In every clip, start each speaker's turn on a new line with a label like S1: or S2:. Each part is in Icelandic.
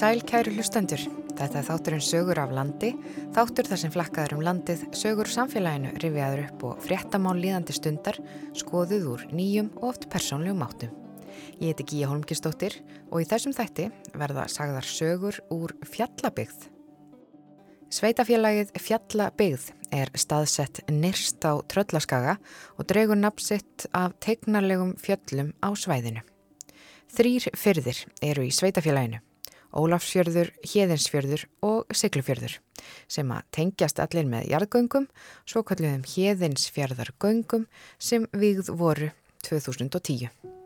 S1: Sæl kæru hlustendur. Þetta er þátturinn sögur af landi, þáttur þar sem flakkaður um landið, sögur samfélaginu rifjaður upp og fréttamál líðandi stundar, skoðuð úr nýjum og oft persónlegum áttum. Ég heiti Gíja Holmgistóttir og í þessum þætti verða sagðar sögur úr fjallabigð. Sveitafélagið Fjallabigð er staðsett nyrst á Tröllaskaga og dregur napsitt af tegnarlegum fjöllum á svæðinu. Þrýr fyrðir eru í sveitafélaginu, Ólafsfjörður, Hjeðinsfjörður og Siglufjörður sem að tengjast allir með jarðgöngum, svo kalluðum Hjeðinsfjörðargöngum sem við voru 2010.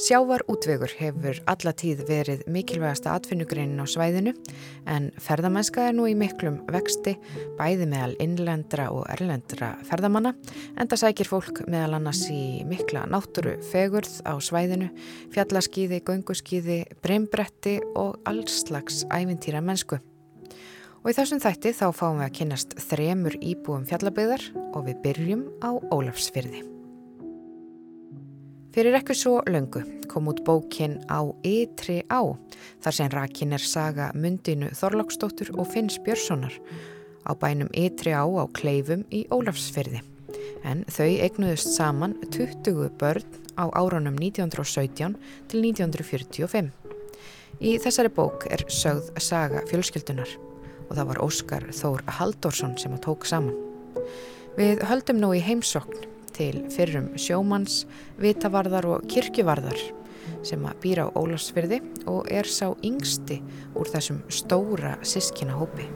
S1: Sjávar útvegur hefur allatíð verið mikilvægasta atvinnugreinin á svæðinu en ferðamennska er nú í miklum vexti bæði meðal innlendra og erlendra ferðamanna en það sækir fólk meðal annars í mikla náttúru fegurð á svæðinu, fjallaskýði, gönguskýði, breymbretti og allslags ævintýra mennsku. Og í þessum þætti þá fáum við að kynast þremur íbúum fjallaböðar og við byrjum á Ólafsfyrði. Fyrir ekkur svo löngu kom út bókin á Ytri á þar sem rakin er saga Mundinu Þorlóksdóttur og Finns Björnssonar á bænum Ytri á á Kleifum í Ólafsfyrði. En þau eignuðust saman 20 börn á árunum 1917 til 1945. Í þessari bók er sögð saga fjölskyldunar og það var Óskar Þór Halldórsson sem að tók saman. Við höldum nú í heimsokn til fyrrum sjómanns, vitavarðar og kirkjuvarðar sem að býra á Ólafsfyrði og er sá yngsti úr þessum stóra sískina hópi.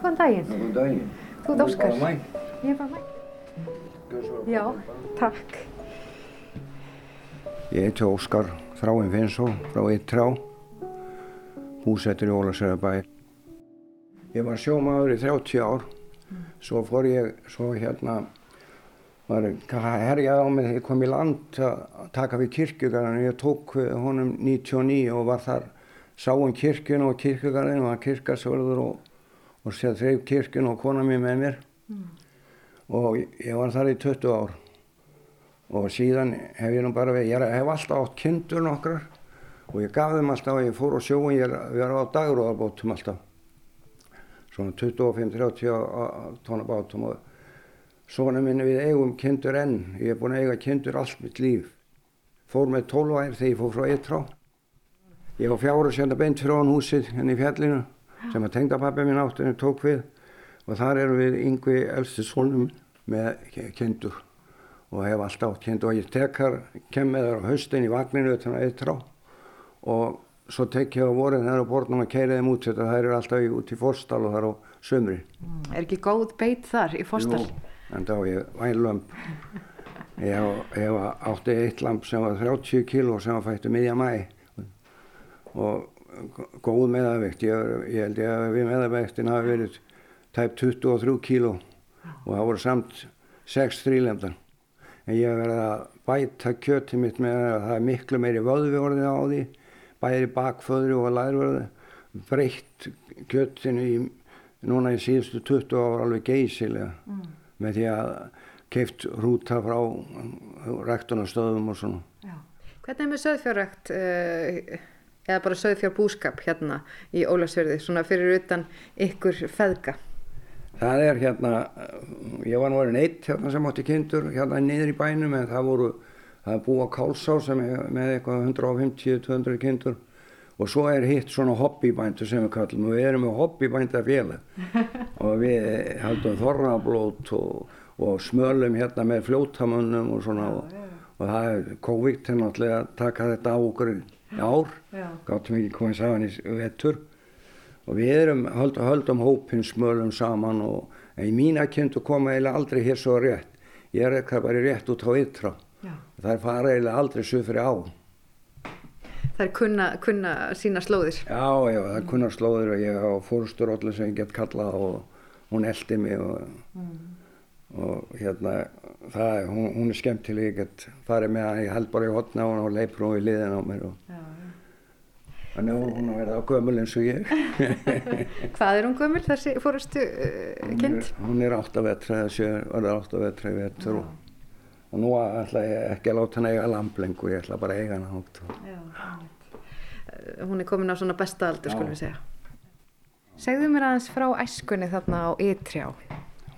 S2: Góðan daginn.
S3: Góðan daginn.
S2: Þú ert Óskar. Ég er bara mæg. Já, takk.
S3: Ég heiti Óskar Þráin Finnsson frá Yttrá, búsettur í Ólasöðabæ. Ég var sjómaður í 30 ár, svo fór ég, svo hérna, var herjað á mig þegar ég kom í land að taka við kirkjugarðinu. Ég tók honum 99 og var þar, sá um kirkjunu og kirkjugarðinu, var kirkasvörður og, og séð þreif kirkjunu og kona mér með mér. Og ég var þar í 20 ár og síðan hef ég nú bara við, ég hef alltaf átt kindur nokkrar og ég gaf þeim alltaf og ég fór á sjóun, ég var á dagróðarbótum alltaf svona 25-30 tóna bátum og svona minni við eigum kindur enn. Ég hef búin að eiga kindur allt mitt líf. Fór með 12 ær þegar ég fór frá Eittrá ég var fjáru senda beint fyrir án húsið henni í fjallinu sem að tengdapappi minn áttinu tók við. Og þar erum við yngvi elsti sólnum með kindur. Og hef alltaf átt kindur og ég tekar kem með þar á haustin í vagninu utan að Eittrá og svo tek ég á vorin þar á borðnum að keira þeim út þetta þær eru alltaf í, út í Forstal og þar á sömri
S2: Er ekki góð beit þar í Fostal?
S3: Jú, en þá ég vænlömp ég hef átti eitt lamp sem var 30 kíló sem var fættu miðja mæ og góð meðavegt ég, ég held ég að við meðavegtin hafi verið tæp 23 kíló og það voru samt 6 þrýlemdar en ég hef verið að bæta kjöti mitt með að það er miklu meiri vöðvi orðið á því bæri bakföðri og lærverði breytt kjötinu í núna í síðustu 20 ára alveg geysilega mm. með því að keift rúta frá ræktunastöðum og svona.
S2: Já. Hvernig er með söðfjárrækt uh, eða bara söðfjárbúskap hérna í Ólasverði svona fyrir utan ykkur feðga?
S3: Það er hérna, ég var nú verið neitt hérna sem átti kindur hérna niður í bænum en það voru, það er búið á Kálsá sem er með eitthvað 150-200 kindur og svo er hitt svona hobbybændur sem við kallum og við erum með hobbybændafélag og við haldum þorrablót og, og smölum hérna með fljótamönnum og svona og, og það er COVID náttúrulega að taka þetta á okkur ár, gáttum ekki komið saman í vettur og við erum höldum, höldum hópin smölum saman og í mína kindu koma eiginlega aldrei hér svo rétt. Ég er eitthvað bara rétt út á ytra. og það er fara eiginlega aldrei svo fyrir á
S2: Það er kunna, kunna sína slóðir
S3: Já, já, það er kunna slóðir og ég hafa fórstur allir sem ég get kallað og hún eldi mig og, mm. og hérna það, hún, hún er skemmtileg ég get farið með að ég held bara í hotna og hún leipur hún í liðin á mér og já, Þannig að hún verði á gömul eins og ég.
S2: Hvað er hún gömul þessi fórustu uh, kind?
S3: Hún er átt að vetra þessi, verður átt að vetra í vetur og, og nú ætla ég ekki að láta henni eiga lamplengur, ég ætla bara að eiga henni átt.
S1: eh, hún er komin á svona besta aldur, skulum við segja. Segðu mér aðeins frá æskunni þarna á Ytrjá.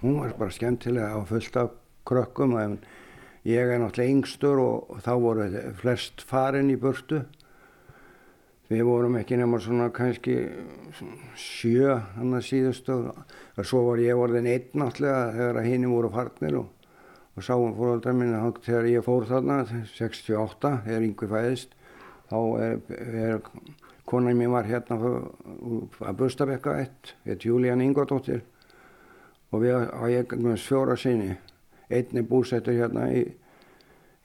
S3: Hún var bara skemmtilega og fullt af krökkum en ég er náttúrulega yngstur og, og þá voru flest farin í burtu. Við vorum ekki nema svona kannski sjö hann að síðustu og svo var ég orðin einn náttúrulega þegar að hinn voru farnir og og sáum fóröldar minna þegar ég fór þarna 68 þegar yngvi fæðist þá er, er konan mér var hérna að Bustabekka 1 þetta Júlían Ingodóttir og við á ég með fjóra sinni einni búsettur hérna í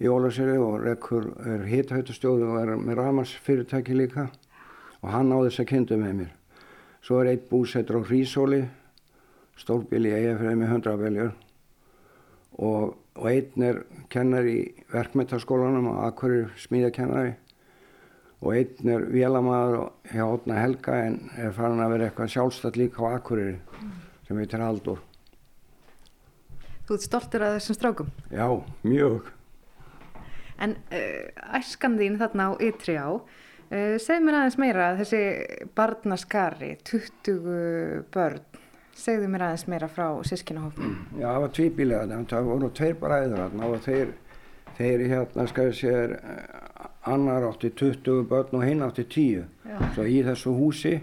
S3: í Ólarseri og Rekkur er hitthautastjóðu og er með Ramars fyrirtæki líka. Og hann á þess að kynntu með mér. Svo er einn búsettur á Hrísóli stórbíli EFR með 100 veljur og og einn er kennar í verkmyndaskólanum og akkurir smíðakennari og einn er vélamæður hjá Otna Helga en er farin að vera eitthvað sjálfstætt líka á akkurir mm. sem heitir Haldur.
S1: Þú ert stoltur að þessum strákum?
S3: Já, mjög.
S1: En uh, æskan þín þarna á ytri á, uh, segð mér aðeins meira að þessi barnaskari, 20 börn, Segðu mér aðeins meira frá sískinahófnum.
S3: Já, það var tvíbílega, það voru tveir bræður hérna og þeir, þeir hérna, skæði sér, eh, annar átti 20 börn og hinn átti 10. Já. Svo í þessu húsi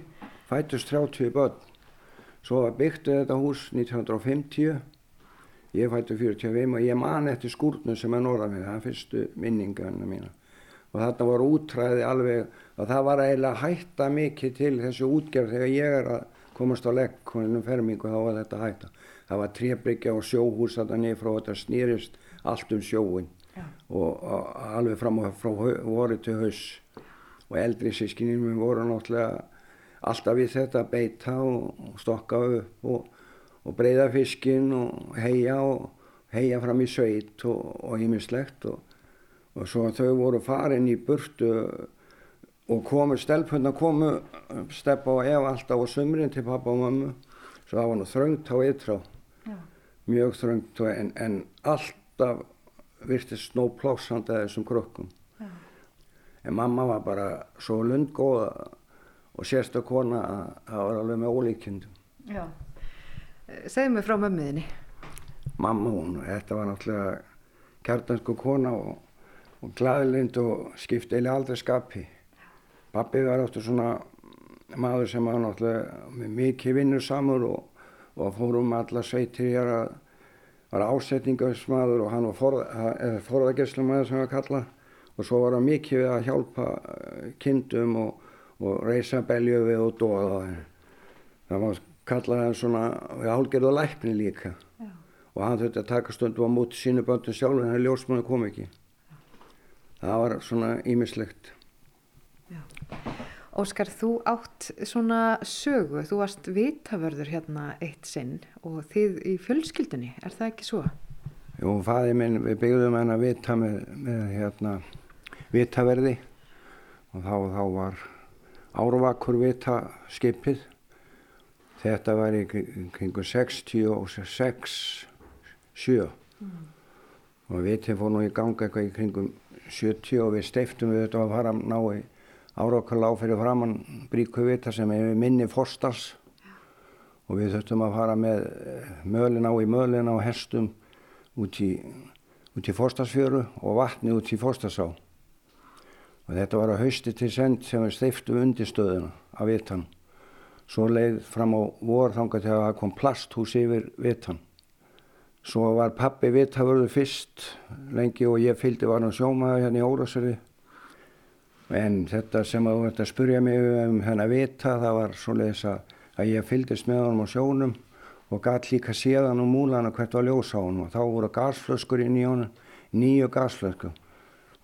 S3: fætust 30 börn. Svo byggtu þetta hús 1950, ég fættu 45 og ég man eftir skúrnu sem er norðan við, það er fyrstu minningarna mína. Og þetta voru útræði alveg, og það var eiginlega hætta mikið til þessu útgerð þegar ég er að komast á legg konunum fermingu þá var þetta hægt. Það var trébryggja og sjóhús þetta niður frá þetta snýrist allt um sjóin og, og alveg fram og frá voru til haus og eldri sískinum voru náttúrulega alltaf við þetta að beita og stokka upp og, og breyða fiskin og heia og heia fram í sveit og ímislegt og, og svo þau voru farin í burtu og komu, stelpunna komu steppa og ef alltaf á sumrin til pappa og mammu svo það var nú þröngt á ytrá. Mjög þröngt en, en alltaf virtist snó plásand að þessum krökkum. Já. en mamma var bara svo lundgóða og sérstu kona að það var alveg með ólíkjundum
S1: Já, segð mér frá mömmuðinni
S3: Mamma hún, þetta var náttúrulega kjartansku kona og, og glæðilind og skipti eða aldrei skapi Pappi var áttur svona maður sem var náttúrulega mikið vinnusamur og, og fórum alla sveitir ég að var ásetningarsmaður og hann var forða, forðagerslumæður sem við kalla og svo var hann mikið við að hjálpa eh, kindum og, og reysa beljöfi og dóða það var kallað hann svona við álgerðu lækni líka. Já. og hann þurfti að taka stundu á múti sínu böndum sjálf en það ljósmann kom ekki. Það var svona ímislegt
S1: Óskar, þú átt svona sögu, þú varst vitavörður hérna eitt sinn og þið í fjölskyldunni, er það ekki svo?
S3: Jú, fæði minn, við byggðum henn að vita með, með hérna vitaverði og þá, þá var árvakur vitaskipið. Þetta var í kringu 66, 7 mm. og vitið fór nú í ganga eitthvað í kringum 70 og við steiftum við þetta að fara að ná í áraukal á fyrir framann Bríkuvita sem er minni Forstars. Og við þurftum að fara með eh, mölin á í mölin á hestum út í, út í Forstarsfjöru og vatni út í Forstarsá. Og þetta var að hausti til send sem við steiftum undirstöðuna af Vitan. Svo leið fram á vorþanga að það kom plasthús yfir Vitan. Svo var pappi Vitavörður fyrst lengi og ég fylgdi var hann sjómaði hérna í Órasöri en þetta sem þú ætti að spurja mig um henn að vita það var svoleiðis að, að ég fyldist með honum á sjónum og gæt líka séðan um múlana hvert var ljós á honum. Og þá voru gasflöskur inn í honum nýju gasflöskur.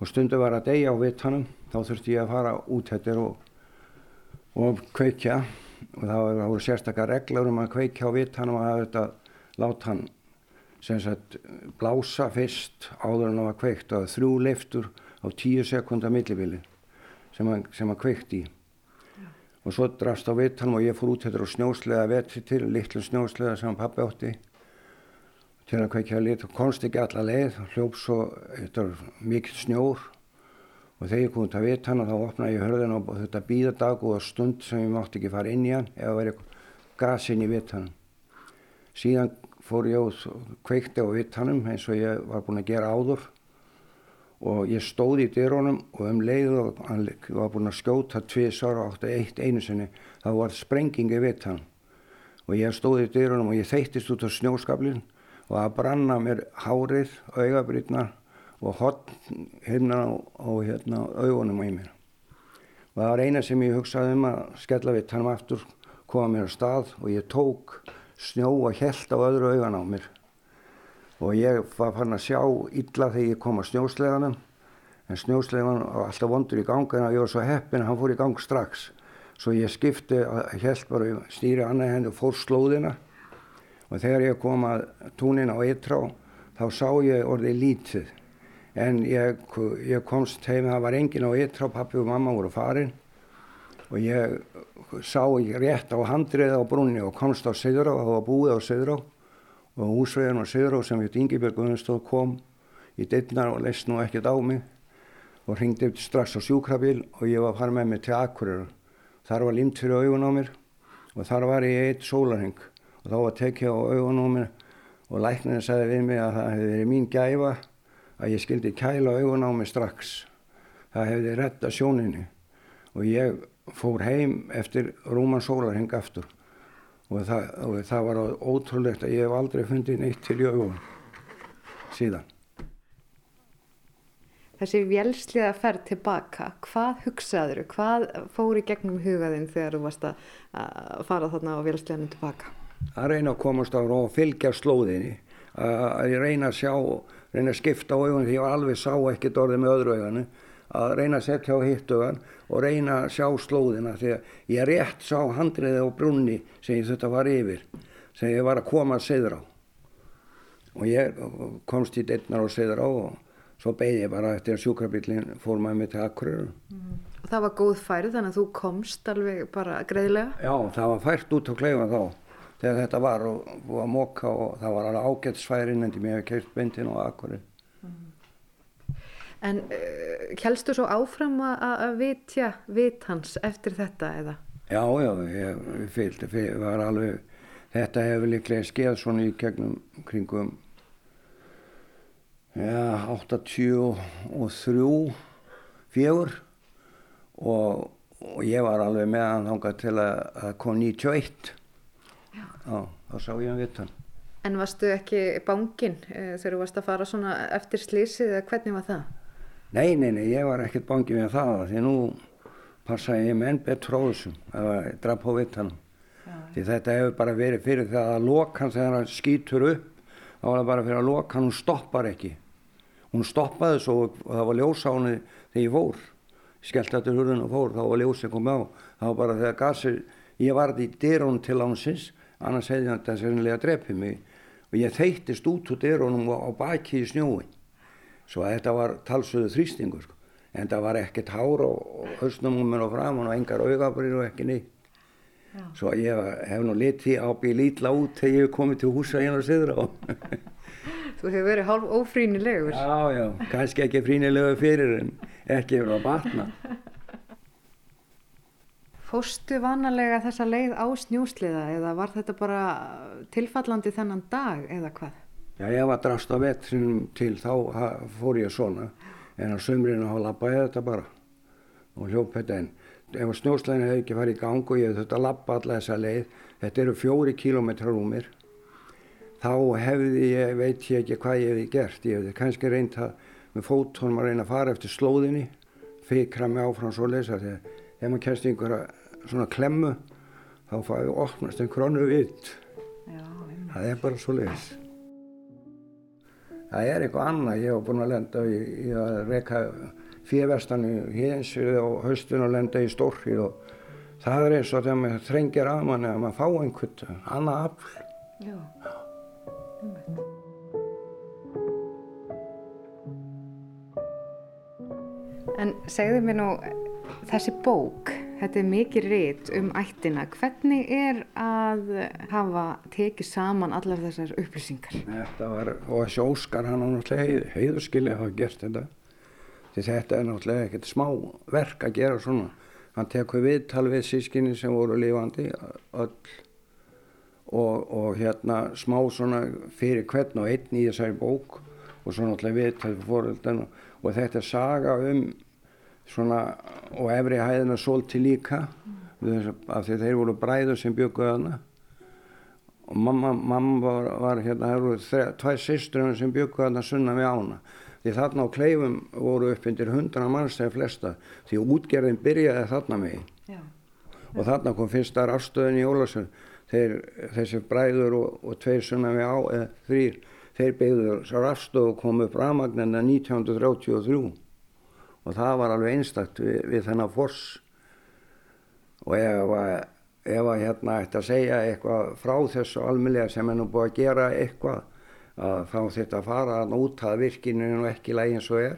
S3: Og stundu var að deyja á vitanum þá þurfti ég að fara út hættir og, og kveikja. Og það voru sérstakar reglar um að kveikja á vitanum og að þetta láta hann sem sagt blása fyrst áður en það var kveikt. Og þrjú leiftur á tíu sekundar millibili sem hann, sem hann kveikt í Já. og svo drafst á vittanum og ég fór út þetta og snjóslega vetri til litlu snjóslega sem hann pappi átti til að kveikja lit og konsti ekki alla leið hljóps og þetta var mikill snjór og og þegar ég kom út að vita hann þá opnaði ég hörðin og þetta býða dag og stund sem ég mátti ekki fara inn í hann það væri gasinn í vitanum. Síðan fór ég og kveikti á vitanum eins og ég var búin að gera áður og ég stóði í dyrónum og um leiðu og hann var búin að skjóta tviðsar og átti eitt einu sinni þá var sprengingi vitanum og ég stóði í dyrónum og ég þeittist út á snjóskablin og að branna mér hárið, augabrýtnar og hotn hérna á, hérna, augunum á mér. Og það var eina sem ég hugsaði um að skella við tannum aftur, koma mér á stað og ég tók snjó og held á öðru augan á mér. Og ég var fann að sjá illa þegar ég kom á snjósleganum, en snjóslegan var alltaf vondur í ganga en ég var svo heppin að hann fór í gang strax. Svo ég skipti, held bara stýri annað henni og fór slóðina. Og þegar ég kom að túnin á Eitrá þá sá ég orðið lítið. En ég, ég komst heim, það var engin á Eitrá, pappi og mamma voru farin. Og ég sá ég rétt á handriða á brunni og komst á Siðrá, það var búið á Siðrá og húsveginn á Siðrá sem heit Ingebjörg Guðnarstóð kom í dittnar og leist nú ekkert á mig og ringdi strax á sjúkrabíl og ég var farið með mig til Akureyra þar var limt fyrir augun á mér og þar var ég eitt sólarheng og þá var tekið á augun á mér og læknirinn sagði við mig að það hefði verið mín gæfa að ég skildi kæla augun á mig strax. Það hefði retta sjóninni og ég fór heim eftir Rúman Sólarheng aftur og það, og það var ótrúlegt að ég hef aldrei fundið neitt til í augun síðan.
S1: Þessi vélsliða ferð tilbaka, hvað hugsaður, hvað fór í gegnum hugaðinn þegar þú varst að fara þarna á vélsliðanum tilbaka?
S3: Að reyna að komast á og fylgja slóðinni, að reyna að sjá, reyna að skipta á augunni því ég alveg sá ekkert orðið með öðru augunni, að reyna að setja á hitt augan og reyna að sjá slóðina því að ég rétt sá handriði á brunni sem ég þetta var yfir, sem ég var að koma að segðra á. Og ég komst í dittnar og segðra á og svo beigði ég bara eftir að sjúkrabillin fór maður mig til Akureyru.
S1: Mm. Og það var góð færð þannig að þú komst alveg bara greiðlega?
S3: Já, það var fært út á kleifa þá þegar þetta var og búið að móka og það var alveg ágætsfærin en því mér hefði keirt bindin og Akureyri.
S1: En uh, helstu svo áfram að vitja vit hans eftir þetta eða?
S3: Já, já, ég, fylgdi, ég var alveg, þetta hefur líklega skeið svona í gegnum kringum ja, 83, fjögur og, og ég var alveg með hann þangað til að það kom 91 Já. Já, þá sá ég hann vitt hann
S1: En varstu ekki bángin e, þegar þú varst að fara svona eftir slísið eða hvernig var það?
S3: Nei, nei, nei, ég var ekkert bángin við það því nú passaði ég með enn betur á þessum að draf á vitt hann því þetta hefur bara verið fyrir það að lokan þegar hann skýtur upp þá var það bara fyrir að lokan hún stoppar ekki. Hún stoppaði svo og það var ljós á henni þegar ég fór. Skellt eftir hurðun og fór, þá var ljósið komið á. Þá var bara þegar gasir ég varði í dyrun til ánsins annars hefði hann þessi hennilega drefið mig. Og ég þeittist út úr dyrunum á baki í snjóin svo að þetta var talsöðu þrýstingur sko. en það var ekkert hár og höstnum um mér og framann og engar augabrið og ekki neitt Já. svo ég hef nú litið ábygg lítla út þegar ég hef komið til húsa hérna og siður á
S1: Þú hefur verið hálf ófrínilegur.
S3: Já, já, kannski ekki frínilegur fyrir en ekki verið að batna.
S1: Fóstu vanalega þessa leið á snjúsliða eða var þetta bara tilfallandi þennan dag eða hvað?
S3: Já, ég var drast á vetrinum til þá fór ég svona en á sömrinu þá lappaði þetta bara og hljóp þetta en ef snjósliðin hefði ekki farið í gang og ég hefði þetta lappa alla þessa leið, þetta eru fjóri kílometrar úr mér þá hefði ég, veit ég ekki hvað ég hefði gert. Ég hefði kannski reynd að með fótónum að reyna að fara eftir slóðinni, fikra mig áfram svo lesa þegar ef maður kemst einhverja svona klemmu þá fæði opnast einhver annu vitt. Það er bara svo les. Það er eitthvað annað. Ég hef búin að lenda í, í að reyka fjöverstanu hinsu og haustun og lenda í stórri og það er eins og þegar maður þrengir að manni að maður fá einhvern annað afl. Já.
S1: En segðu mér nú, þessi bók, þetta er mikið rít um ættina. Hvernig er að hafa tekið saman allar þessar upplýsingar?
S3: Þetta var, og þessi Óskar hann á náttúrulega heið, heiðurskilja hafa gert þetta. því þetta er náttúrulega ekkert smá verk að gera svona hann tekur viðtal við sískinni sem voru lifandi öll og, og hérna smá svona fyrir hvern og einn í þessari bók og svo náttúrulega viðtal fyrir fóröldan og þetta er saga um svona og efri hæðina svolti líka mm. af því þeir voru bræður sem bygguði hana og mamma, mamma var, var hérna, það voru tvær sýstrunum sem bygguði hana sunna við ána. Því þarna á kleifum voru upp undir hundra manns þegar flesta. Því útgerðin byrjaði þarna með Já. og þarna kom fyrsta rafstöðin í Ólarsson þeir, þessi bræður og, og tveir sunna við á eða þrýr, þeir byggður rafstöð og kom upp rafmagnina 1933 og það var alveg einstakt við, við þennan fors og ef að, ef að hérna ætti að segja eitthvað frá þessu almílega sem er nú búið að gera eitthvað að þá þetta fara að að virkinu og ekki lægi eins og er.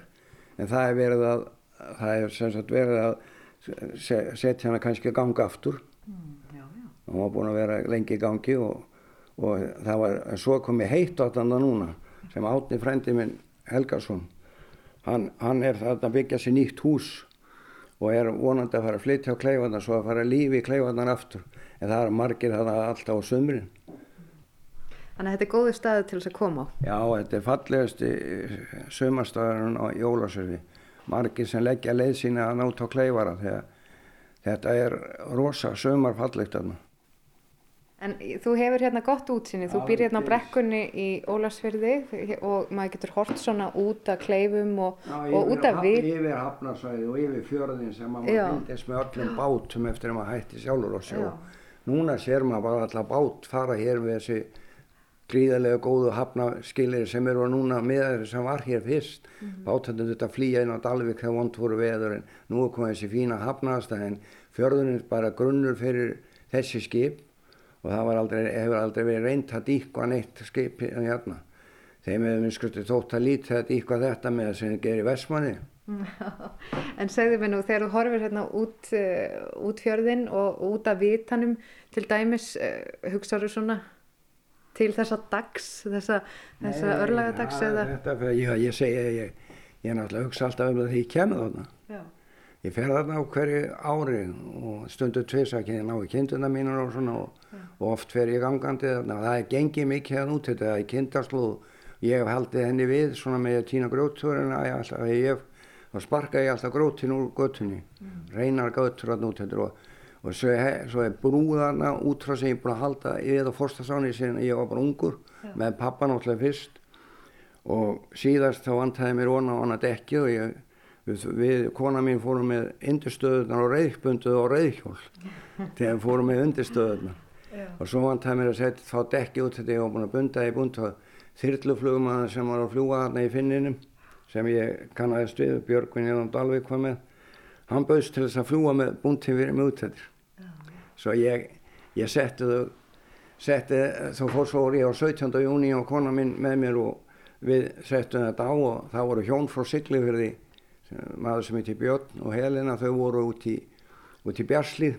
S3: En það er verið að það er sem sagt verið að setja hana kannski ganga aftur. Mm, já, já. hún var búin að vera lengi gangi og, og það var svo komið heitt á þetta núna sem átni frendi minn Helgarsson hann, hann er þarna að byggja sér nýtt hús og er vonandi að fara að flytja á kleifarnar svo að fara að lífi í kleifarnar aftur. En það er margir það alltaf á sömurinn
S1: Þannig að þetta er góði staði til þess að koma. Á
S3: Já, þetta er fallegasti sömarstaðurinn á Jólasöfi margir sem leggja leið sína að náta á kleifara þegar þetta er rosa sömarfallegt aðna
S1: En þú hefur hérna gott útsinni, þú býr hérna á brekkunni í Ólarsfjörði og maður getur hort svona út að kleifum og, Já, og út að við.
S3: Yfir hafnarsvæði og yfir fjörðin sem maður myndist með öllum bátum eftir að maður hætti sjálfur og sjó. Núna sér maður bara alltaf bát fara hér við þessi gríðarlega góðu hafnaskilir sem eru núna með þeir sem var hér fyrst. Mm -hmm. Bátöndum þetta flýja inn á Dalvik þegar vond voru veður en nú er komið þessi fína hafnastæðin. Fjörðunins bara grunnur fyrir þessi skip og það aldrei, hefur aldrei verið reynd að díkva neitt skipi hérna. Þeim hefur minn skusti þótt að lítið að díkva þetta með það sem gerir Vestmanni.
S1: en segðu mér nú, þegar þú horfir hérna út, uh, út fjörðin og út af vitanum til dæmis, uh, hugsaður svona til þessa dags, þessa, þessa örlagadags
S3: ja, eða? Þetta, já, ég segja, ég, ég er náttúrulega hugsa alltaf um það því ég kemur þarna. Já. Ég fer þarna á hverju ári og stundu tviðs að ég ná í kinduna mínur og svona og, og oft fer ég gangandi þarna. Það er gengið mikið að nút þetta, er kindastlúð. Ég hef haldið henni við svona með að týna grótturina, þá sparka ég alltaf grótin úr göttunni, mm. reynar göttur að nút þetta og, og svo, hef, svo er brúðarna út frá sem ég er búin að halda yfir það fórstasáni sem ég var bara ungur Já. með pappa náttúrulega fyrst og síðast þá vantæði mér vona á hana dekki og ég við, við kona mín fórum með undirstöðunar og reyðbunduð og reyðhjól þegar fórum með undirstöðunar og svo vant það mér að setja þá dekki út þetta ég var búin að bunda í bund þyrluflugum að sem var að fljúa þarna í finninum sem ég kannast við Björgvin Jón Dalvik var með hann bauðst til þess að fljúa með bundin fyrir mig út þetta svo ég, ég setti þau setti, þá fór svo ég á 17. júni og kona mín með mér og við settum þetta á og það voru hjón frá Siglifjörði maður sem heiti Björn og Helena þau voru út í, út í Bjarslið.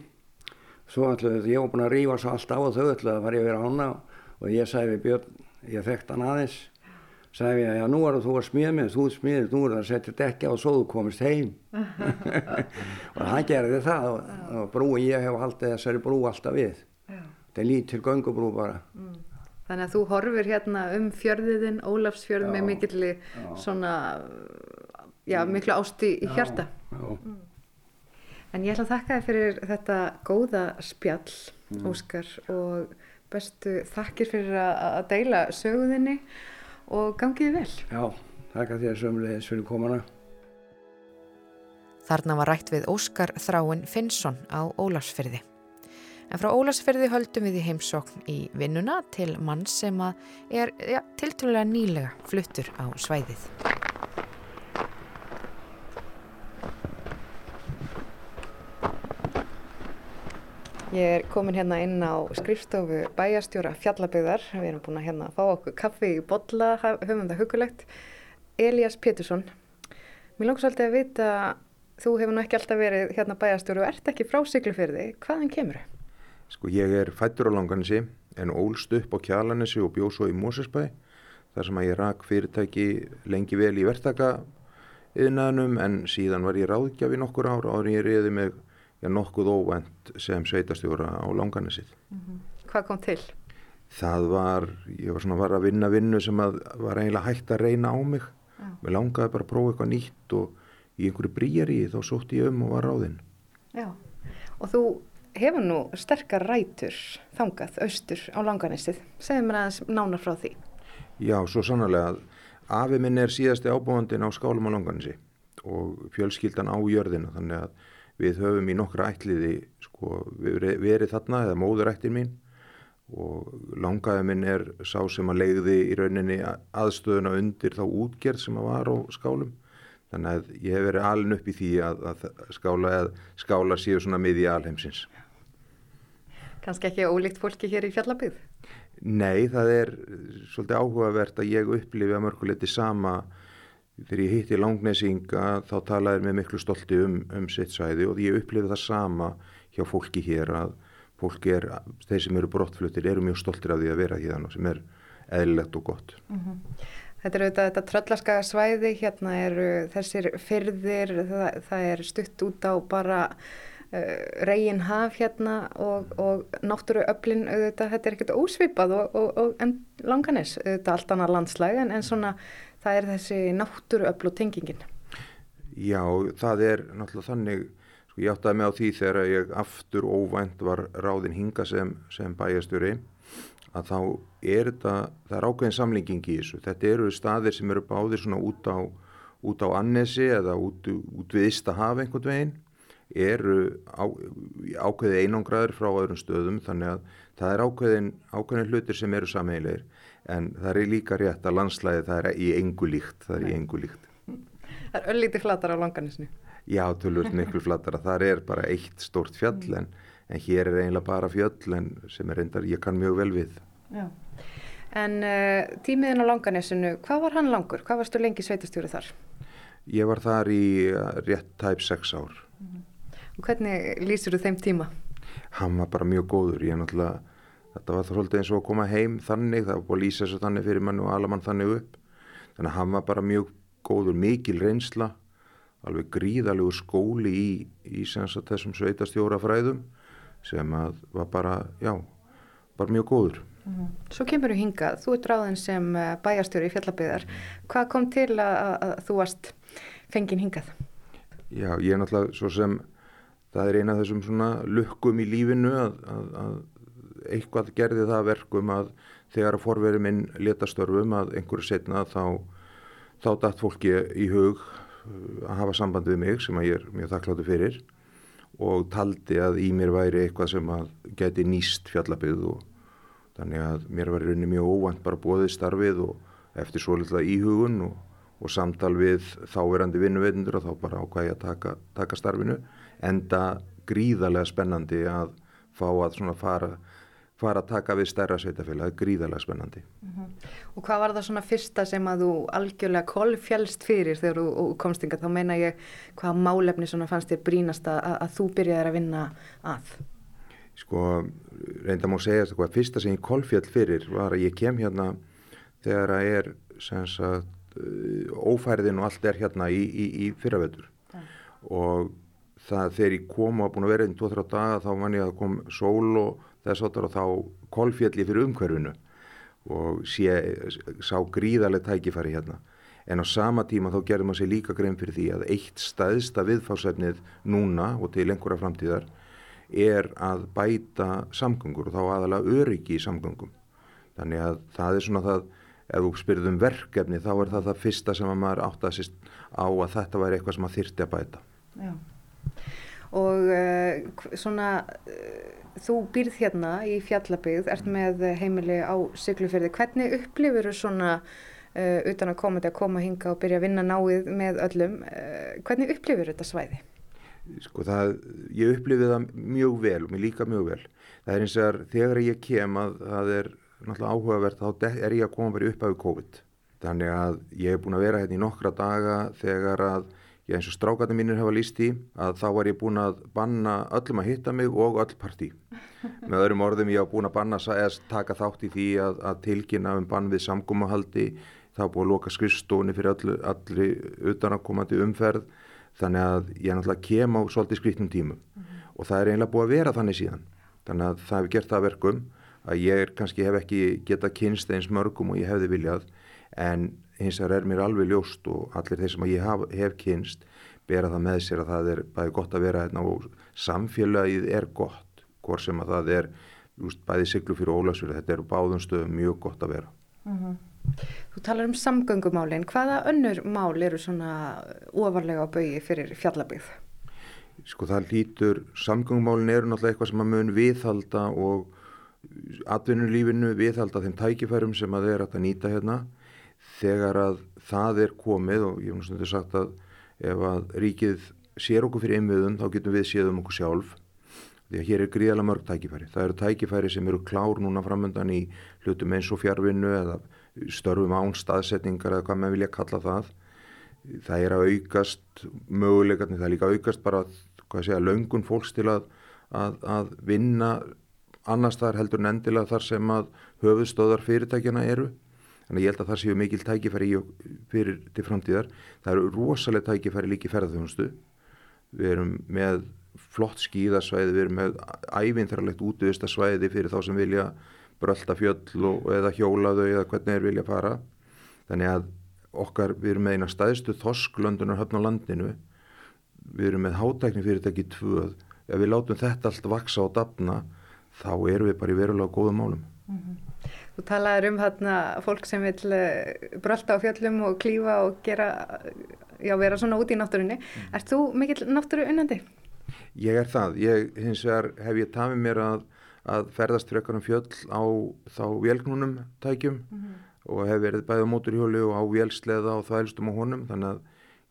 S3: Svo ætlaði ég var búin að rýfa svo allt á og þau ætlaði að fara yfir ána og ég við Björn, ég þekkt hann aðeins. Sagði ég að já nú er þú að smíða mig þú smíðið, nú er að setja dekki á og svo þú komist heim. Og hann gerði það og, og brúi ég hef haldið þessari brú alltaf við. Þetta er lítil gangubrú bara. Mm.
S1: Þannig að þú horfir hérna um fjörðiðinn, Ólafsfjörð með mikilli svona já, miklu ásti í hjarta mm. en ég ætla að þakka þér fyrir þetta góða spjall mm. Óskar og bestu þakkir fyrir að deila söguðinni og gangiði vel
S3: Já, þakka þér sömulegis fyrir komana
S4: Þarna var rætt við Óskar Þráin Finnsson á Ólarsfyrði En frá Ólarsfyrði höldum við í heimsókn í vinnuna til mann sem er ja, tiltrúlega nýlega fluttur á svæðið.
S1: Ég er komin hérna inn á skrifstofu bæjastjóra fjallaböðar. Við erum búin að hérna fá okkur kaffi í bolla, höfum það hugulegt. Elias Pétursson, mér langar svolítið að vita, þú hefur nú ekki alltaf verið hérna bæjastjóru og ert ekki frá Siglufjörði. Hvaðan kemur þau?
S5: Sko ég er fættur á Langanissi en ólst upp á Kjalanessi og bjóð svo í Mósesbæ þar sem að ég rak fyrirtæki lengi vel í verktaka yðnaðnum en síðan var ég ráðgjafi nokkur ára áður en ég reyði mig já, nokkuð óvænt sem sveitastjóra á langanisið.
S1: Hvað kom til?
S5: Það var, ég var svona var að vinna vinnu sem var eiginlega hægt að reyna á mig.
S1: Já.
S5: Mér langaði bara að prófa eitthvað nýtt og í einhverju brýjari þá sótti ég um og var ráðinn.
S1: Já. Og þú hefur nú sterkar rætur þangað, austur á langanissið. Segðu mér aðeins nánar frá því.
S5: Já, svo sannarlega að afi minn er síðasti ábúandin á skálum á langanissi og fjölskyldan á jörðina þannig að við höfum í nokkra ætliði sko, verið, þarna eða móðurættin mín og langaði minn er sá sem að leiði í rauninni aðstöðuna undir þá útgerð sem að var á skálum þannig að ég hef verið alin upp í því að, að skála, skála séu svona miði alheimsins
S1: Kanski ekki ólíkt fólki hér í fjallabið?
S5: Nei, það er svolítið áhugavert að ég upplifi að mörguleiti sama þegar ég hitti langnesinga þá talaði mér miklu stolti um, um sitt sæði og ég upplifi það sama hjá fólki hér að fólki er, þeir sem eru brottfluttir eru mjög stoltir af því að vera hérna sem er eðlilegt og gott.
S1: Mm -hmm. Þetta er auðvitað þetta tröllaska svæði, hérna eru þessir fyrðir, það, það er stutt út á bara uh, reygin haf hérna og, og náttúru öflin auðvitað, þetta er ekkert ósvipað og, og, og langanis, auðvitað allt annað landslæg en, en svona það er þessi náttúru öfl og tengingin.
S5: Já, það er náttúrulega þannig, sko ég áttaði mig á því þegar ég aftur óvænt var ráðin hinga sem, sem bæjastjóri að þá er þetta, það er ákveðin samlinging í þessu. Þetta eru staðir sem eru báðir svona út á, út á Annesi eða út, út við Ístahaf einhvern veginn, eru á, ákveði einangraður frá öðrum stöðum þannig að það er ákveðin, ákveðin hlutir sem eru sameigilegir en það er líka rétt að landslæði það er í engu líkt, það er í engu líkt.
S1: Það er öllítið flatar á langanisnu.
S5: Já, tölvöld miklu flatara, það er bara eitt stórt fjall en en hér er eiginlega bara fjöll en sem er reyndar, ég kann mjög vel við.
S1: Já. En uh, tímiðin á langanessinu, hvað var hann langur? Hvað varstu lengi sveitastjóri þar?
S5: Ég var þar í uh, rétt tæp sex ár.
S1: -hmm. Og hvernig lýsir þú þeim tíma?
S5: Hann var bara mjög góður, ég er náttúrulega, þetta var svolítið eins og að koma heim þannig, það var búin að lýsa þessu þannig fyrir mann og alamann þannig upp. Þannig að hann var bara mjög góður, mikil reynsla, alveg gríðalegur skóli í, í þessum sveitastjórafræðum sem að var bara, já, bara mjög góður.
S1: -hmm. Svo kemur þú hingað, þú ert ráðin sem bæjarstjóri í fjallabiðar. Hvað kom til að, að þú varst fengin hingað?
S5: Já, ég er náttúrulega svo sem, það er eina af þessum svona lukkum í lífinu að, að, að eitthvað gerði það verkum að þegar að forverið minn letastörfum að einhverju setna þá, þá dætt fólki í hug að hafa samband við mig sem að ég er mjög þakkláttu fyrir og taldi að í mér væri eitthvað sem að geti nýst fjallabið og þannig að mér var rauninni mjög óvænt bara bóðið starfið og eftir svo litla íhugun og, og samtal við þáverandi vinnuveitundur og þá bara ákvæði að taka, taka starfinu enda gríðarlega spennandi að fá að svona fara fara að taka við stærra sveitafélag, gríðarlega spennandi.
S1: Mm -hmm. Og hvað var það svona fyrsta sem að þú algjörlega kolfjælst fyrir þegar þú komst yngar, þá meina ég hvað málefni svona fannst þér brínast að, að þú byrjaði að vinna að?
S5: Sko, reynda má segja að fyrsta sem ég kolfjall fyrir var að ég kem hérna þegar að er sagt, ófærðin og allt er hérna í, í, í fyrravetur ja. og það þegar ég kom og búin að vera einn 2-3 daga þá man ég að kom sól og þess að þá kolfjalli fyrir umhverfinu og sé, sá gríðarlega tækifæri hérna. En á sama tíma þá gerði maður sér líka grein fyrir því að eitt staðista viðfásefnið núna og til einhverja framtíðar er að bæta samgöngur og þá aðalega öryggi í samgöngum. Þannig að það er svona það, ef þú spyrðum um verkefni þá er það það fyrsta sem maður átt að sýst á að þetta væri eitthvað sem maður þyrti að bæta.
S1: Já. Og uh, svona... Uh, Þú býrð hérna í fjallabygð, ert með heimili á Siglufjörði. Hvernig upplifur þú svona, uh, utan að koma til að koma hinga og byrja að vinna náið með öllum, hvernig upplifur þetta svæði?
S5: Sko það, ég upplifið það mjög vel og mér líka mjög vel. Það er eins og þegar ég kem að það er náttúrulega áhugavert, þá er ég að koma bara upp af COVID. Þannig að ég hef búin að vera hérna í nokkra daga þegar að ég eins og strákarnir mínir hefa líst í að þá var ég búin að banna öllum að hitta mig og öll partí. Með öðrum orðum ég hafa búin að banna eða taka þátt í því að, að tilkynna um bann við samgómahaldi er búið að loka skrifstóni fyrir allir, allir utanakomandi umferð þannig að ég náttúrulega kem á svolítið skrifnum tímum mm -hmm. og það er eiginlega búið að vera þannig síðan þannig að það hefur gert það verkum að ég er, kannski hef ekki geta kynst eins mörgum og ég hefði viljað en hins vegar er mér alveg ljóst og allir þeir sem ég haf, hef kynst bera það með sér að það er bæði gott að vera hérna og samfélagið er gott hvort sem að það er just, bæði siglu fyrir ólagsfyrir, þetta er báðum stöðum mjög gott að vera mm -hmm.
S1: Þú talar um samgöngumálinn, hvaða önnur mál eru svona ofarlega á baui fyrir fjallabíð?
S5: Sko það lítur, samgöngumálinn eru náttúrulega eitthvað sem að mun viðhalda og atvinnulífinu viðhalda þeim tækifærum sem að þeir að nýta hérna þegar að það er komið og ég hef náttúrulega sagt að ef að ríkið sér okkur fyrir einmiðum þá getum við séð um okkur sjálf því að hér er gríðalega mörg tækifæri. Það eru tækifæri sem eru klár núna framöndan í hlutum eins og fjárvinnu eða störfum án staðsetningar eða hvað maður vilja kalla það. Það er að aukast möguleikarnir, það er líka að aukast bara segja, löngun fólks til að, að, að vinna annars þar heldur en endilega þar sem að höfuðstöðar fyrirtækjana eru. Þannig að ég held að það séu mikil tækifæri fyrir til framtíðar. Það eru rosalega tækifæri líki ferðarþjónustu. Við erum með flott skíðasvæði, við erum með ævinþarlegt útviðstasvæði fyrir þá sem vilja brölda fjöll og, eða hjólaðu eða hvernig þeir vilja fara. Þannig að okkar, við erum með eina staðistu þosklöndunar höfn á landinu, við erum með hátækni fyrirtæki tvöð, ef við látum þetta allt vaksa og dapna, þá erum við bara í verulega góðum málum. Mm -hmm.
S1: Þú talaður um þarna fólk sem vil eh, brölda á fjöllum og klífa og gera, já, vera svona út í náttúrunni. Mm. Er þú mikill náttúru unnandi?
S5: Ég er það. Ég, hins vegar hef ég tafið mér að, að ferðast fyrir eitthvað um fjöll á þá vélgnunum tækjum mm -hmm. og hef verið bæðið á móturhjóli og á vélsleða og þælstum á honum þannig að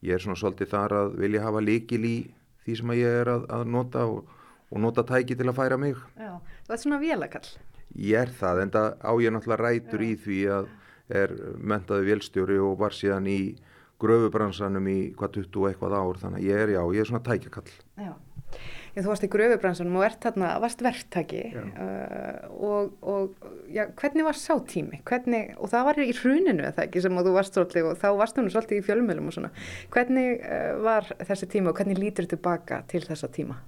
S5: ég er svona svolítið þar að vilja hafa líkil í því sem ég er að, að nota og, og nota tæki til að færa mig.
S1: Já, það er svona vélakall.
S5: Ég er það, en það á ég náttúrulega rætur í því að er mentaði vélstjóri og var síðan í gröfubransanum í hvað 20 og eitthvað ár þannig að ég er, já, ég er svona tækjakall.
S1: Já. Já, þú varst í gröfubransunum og ert þarna, varst verktaki uh, og, og já, hvernig var sá tími? Hvernig, og það var í hruninu eða ekki sem þú varst svolítið og þá varst þú svolítið í fjölmjölum og svona. Hvernig uh, var þessi tíma og hvernig lítur þú tilbaka til þessa tíma?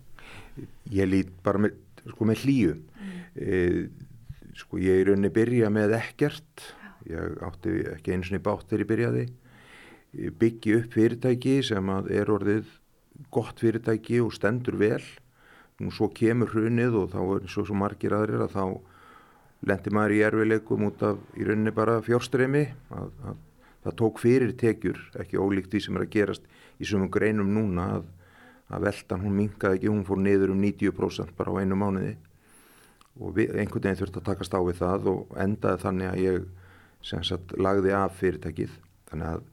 S5: Ég lít bara með, sko, með hlýju. Mm. E, sko ég er rauninni byrja með ekkert, ég átti ekki eins og báttir í byrjaði, byggi upp fyrirtæki sem er orðið gott fyrirtæki og stendur vel. Nú svo kemur hrunið og þá er svo, svo margir aðrir að þá lendir maður í erfileikum út af í rauninni bara fjórstremi að, að það tók fyrir tekjur ekki ólíkt því sem er að gerast í svömmum greinum núna að, að veltan hún minkaði ekki, hún fór niður um 90% bara á einu mánuði og við, einhvern veginn þurfti að takast á við það og endaði þannig að ég sagt, lagði af fyrirtækið. Þannig að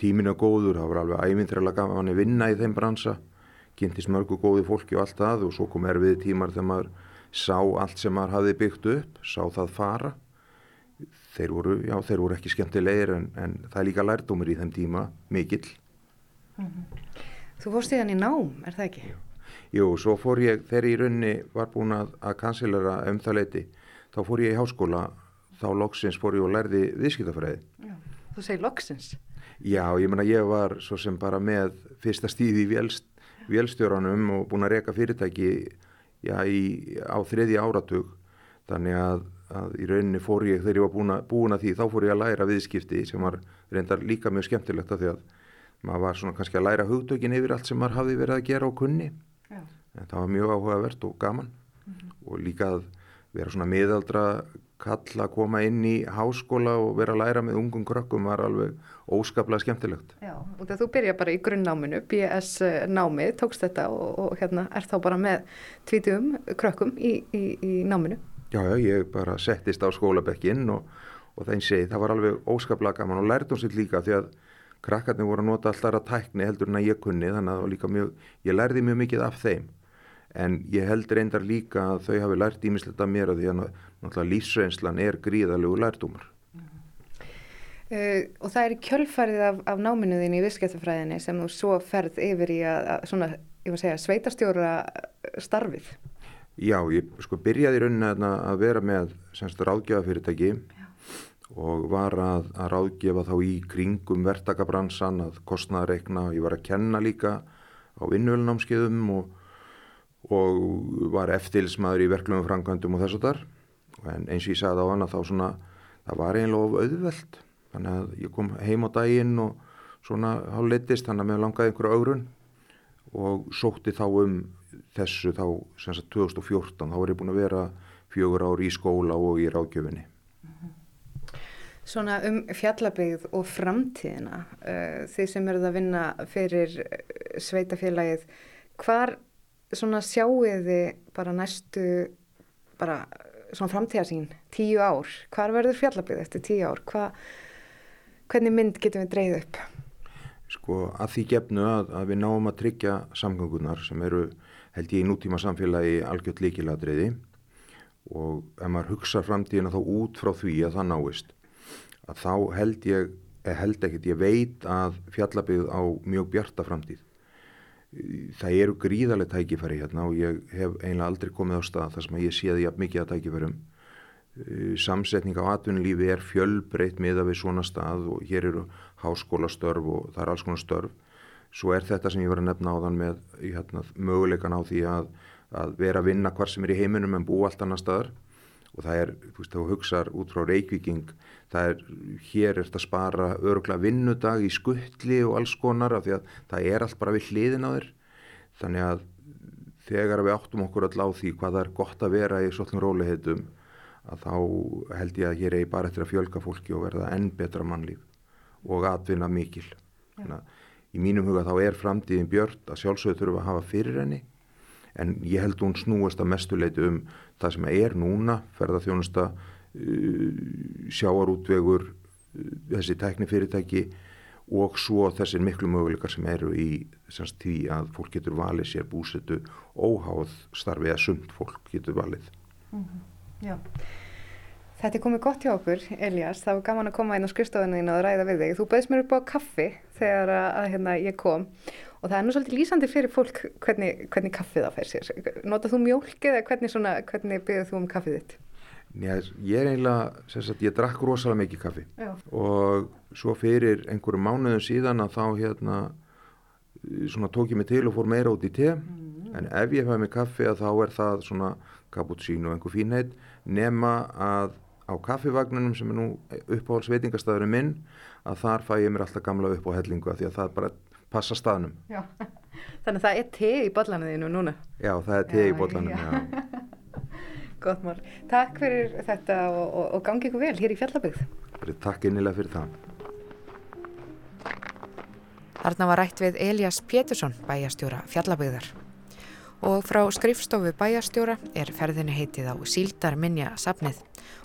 S5: tíminu er góður, það var alveg ævinþræðilega gaman að vinna í þeim bransa. Kynntist mörgu góði fólki og allt það og svo kom erfið tímar þegar maður sá allt sem maður hafi byggt upp sá það fara. Þeir voru, já, þeir voru ekki skemmtilegir en, en það er líka lærdómur í þeim tíma mikill. Mm
S1: -hmm. Þú fórst í þann í nám, er það ekki?
S5: Jú, Jú svo fór ég, þegar ég í raunni var búin að, að kansilera um það leiti, þá fór ég í háskóla þá loksins fór ég og lærði viðskiptafræði
S1: Þú segir loksins?
S5: Já, ég menna ég var svo sem bara með fyrsta stíði í vélst, vélstjóranum og búin að reyka fyrirtæki já, í, á þriði áratug þannig að, að í rauninni fór ég þegar ég var búin að, búin að því þá fór ég að læra viðskipti sem var reyndar líka mjög skemmtilegt af því að maður var svona kannski að læra hugtökin yfir allt sem maður hafi verið að gera á kunni. En það var mjög áhugavert og gaman mm -hmm. og líka að vera svona miðaldra kall að koma inn í háskóla og vera að læra með ungum krökkum var alveg óskaplega skemmtilegt.
S1: Já, og þú byrja bara í grunnnáminu, BS námið, tókst þetta og, og hérna er þá bara með tvítum krökkum í, í, í náminu?
S5: Já, já, ég bara settist á skólabekkin og, og einn segi, það var alveg óskaplega gaman og lærtum sér líka því að krakkarnir voru að nota alltaf að tækni heldur en að ég kunni þannig að líka mjög, ég lærði mjög mikið af þeim en ég held reyndar líka að þau hafi lært ímislegt af mér að því að náttúrulega lífsreynslan er gríðalegu lærdumar. Mm -hmm.
S1: uh, og það er kjölfarið af, af náminuðin í visskættafræðinni sem þú svo ferð yfir í að, að svona, ég var að segja, sveitarstjóra starfið.
S5: Já, ég sko byrjaði í rauninni að, að vera með semst ráðgjafafyrirtæki og var að, að ráðgefa þá í kringum verktakabransan að kostnaðareikna, ég var að kenna líka á vinnvölunámskeiðum og, og var eftirlismæður í verklum framkvæmdum og þess að þar. En eins og ég sagði á hana þá svona það var einlega auðveld þannig að ég kom heim á daginn og svona háleitist þannig að mér langaði einhverja augrun og sótti þá um þessu þá sem sagt 2014 þá var ég búin að vera fjögur ári í skóla og í rákjöfinni.
S1: Svona um fjallabegð og framtíðina, uh, þið sem eruð að vinna fyrir sveitafélagið, hvar svona sjáuð þið bara næstu, bara svona framtíðarsín, tíu ár, hvar verður fjallabegð eftir tíu ár, Hva, hvernig mynd getum við dreyð upp?
S5: Sko að því gefnu að, að við náum að tryggja samgöngunar sem eru held ég í nútíma samfélagi algjört líkiladriði og ef maður hugsa framtíðina þá út frá því að það náist að þá held ég, held ekkert, ég veit að fjallabið á mjög bjarta framtíð það eru gríðarlega tækifæri hérna og ég hef einlega aldrei komið á stað þar sem ég séði jafn mikið að tækifærum. Samsetning á atvinnulífi er fjölbreytt miða við svona stað og hér eru háskólastörf og það er alls konar störf. Svo er þetta sem ég var að nefna á þann með hérna, möguleikan á því að að vera að vinna hvar sem er í heiminum en bú allt annar staðar og það er, þú veist, þá hugsaður út frá Reykjavíking, það er, hér er þetta að spara öruglega vinnudag í skuttli og alls konar af því að það er allt bara við hliðin á þér. Þannig að þegar við áttum okkur all á því hvað það er gott að vera í svolítið róliheitum að þá held ég að hér er bara eftir að fjölga fólki og verða enn betra mannlíf og atvinna mikil. Þannig að í mínum huga þá er framtíðin björnt að sjálfsögur þurfa að hafa fyrir henni. En ég held hún snúast að mestuleiti um það sem er núna, ferðarþjónusta, uh, sjáarútvegur, uh, þessi teknifyrirtæki og svo þessir miklu möguleikar sem eru í semst því að fólk getur valið sér búsetu óháð starfið að sumt fólk getur valið. Mm -hmm.
S1: Þetta er komið gott hjá okkur, Elias. Það var gaman að koma inn á skrifstofinu og ræða við þig. Þú bauðst mér upp á kaffi þegar að, hérna, ég kom og það er nú svolítið lýsandi fyrir fólk hvernig, hvernig kaffið það fær sér. Notað þú mjólk eða hvernig, hvernig byggðuð þú um kaffið þitt?
S5: Njá, ég er eiginlega, sagt, ég drakk rosalega mikið kaffi Já. og svo fyrir einhverju mánuðum síðan að þá hérna svona tók ég mig til og fór meira út í te mm. en ef ég fæði mig kaffi að þá er það svona cappuccino og einhver fínheit nema að á kaffivagnunum sem er nú uppáhalds veitingastæðurinn minn að þar fæ ég mér alltaf gamla upp á hellingu að því að það bara passa staðnum.
S1: Já. Þannig að það er te í bollanum þínu núna?
S5: Já, það er te í bollanum, já. já.
S1: Gott mál. Takk fyrir þetta og, og, og gangi ykkur vel hér í Fjallabygð.
S5: Takk innilega fyrir það.
S4: Þarna var rætt við Elias Pétursson, bæjastjóra Fjallabygðar. Og frá skrifstofu bæjastjóra er ferðinu heitið á Síldar Minja sapnið